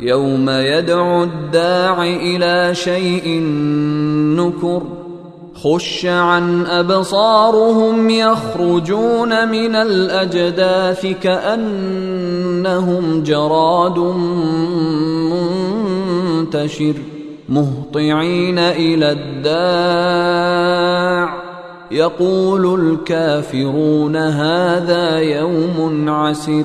يوم يدعو الداع إلى شيء نكر خش عن أبصارهم يخرجون من الأجداث كأنهم جراد منتشر مهطعين إلى الداع. يقول الكافرون هذا يوم عسر.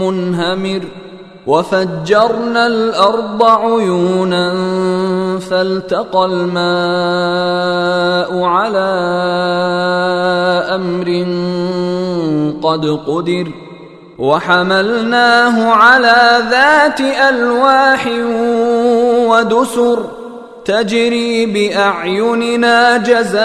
منهمر وفجرنا الأرض عيونا فالتقى الماء على أمر قد قدر وحملناه على ذات ألواح ودسر تجري بأعيننا جزاء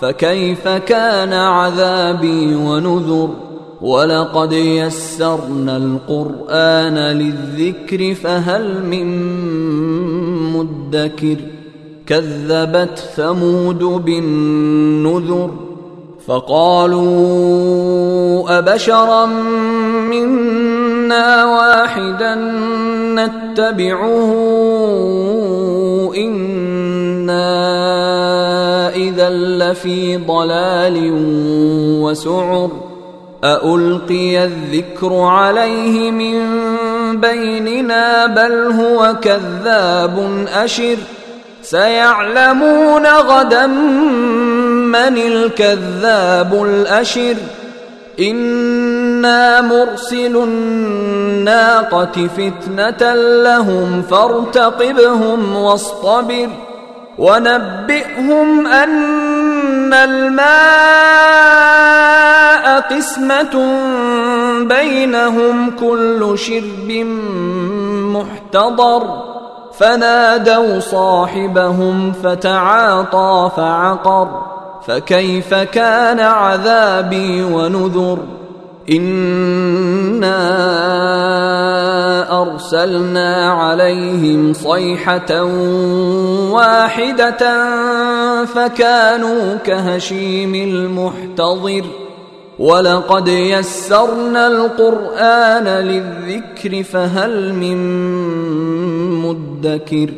فكيف كان عذابي ونذر؟ ولقد يسرنا القرآن للذكر فهل من مدكر؟ كذبت ثمود بالنذر فقالوا أبشرا منا واحدا نتبعه أنا اذا لفي ضلال وسعر أألقي الذكر عليه من بيننا بل هو كذاب أشر سيعلمون غدا من الكذاب الأشر إنا مرسل الناقة فتنة لهم فارتقبهم واصطبر ونبئهم أن الماء قسمة بينهم كل شرب محتضر. فنادوا صاحبهم فتعاطى فعقر. فكيف كان عذابي ونذر؟ إنا أرسلنا عليهم صيحة واحدة فكانوا كهشيم المحتضر. ولقد يسرنا القرآن للذكر فهل من مدكر؟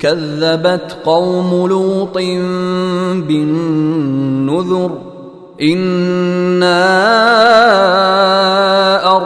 كذبت قوم لوط بالنذر. إنا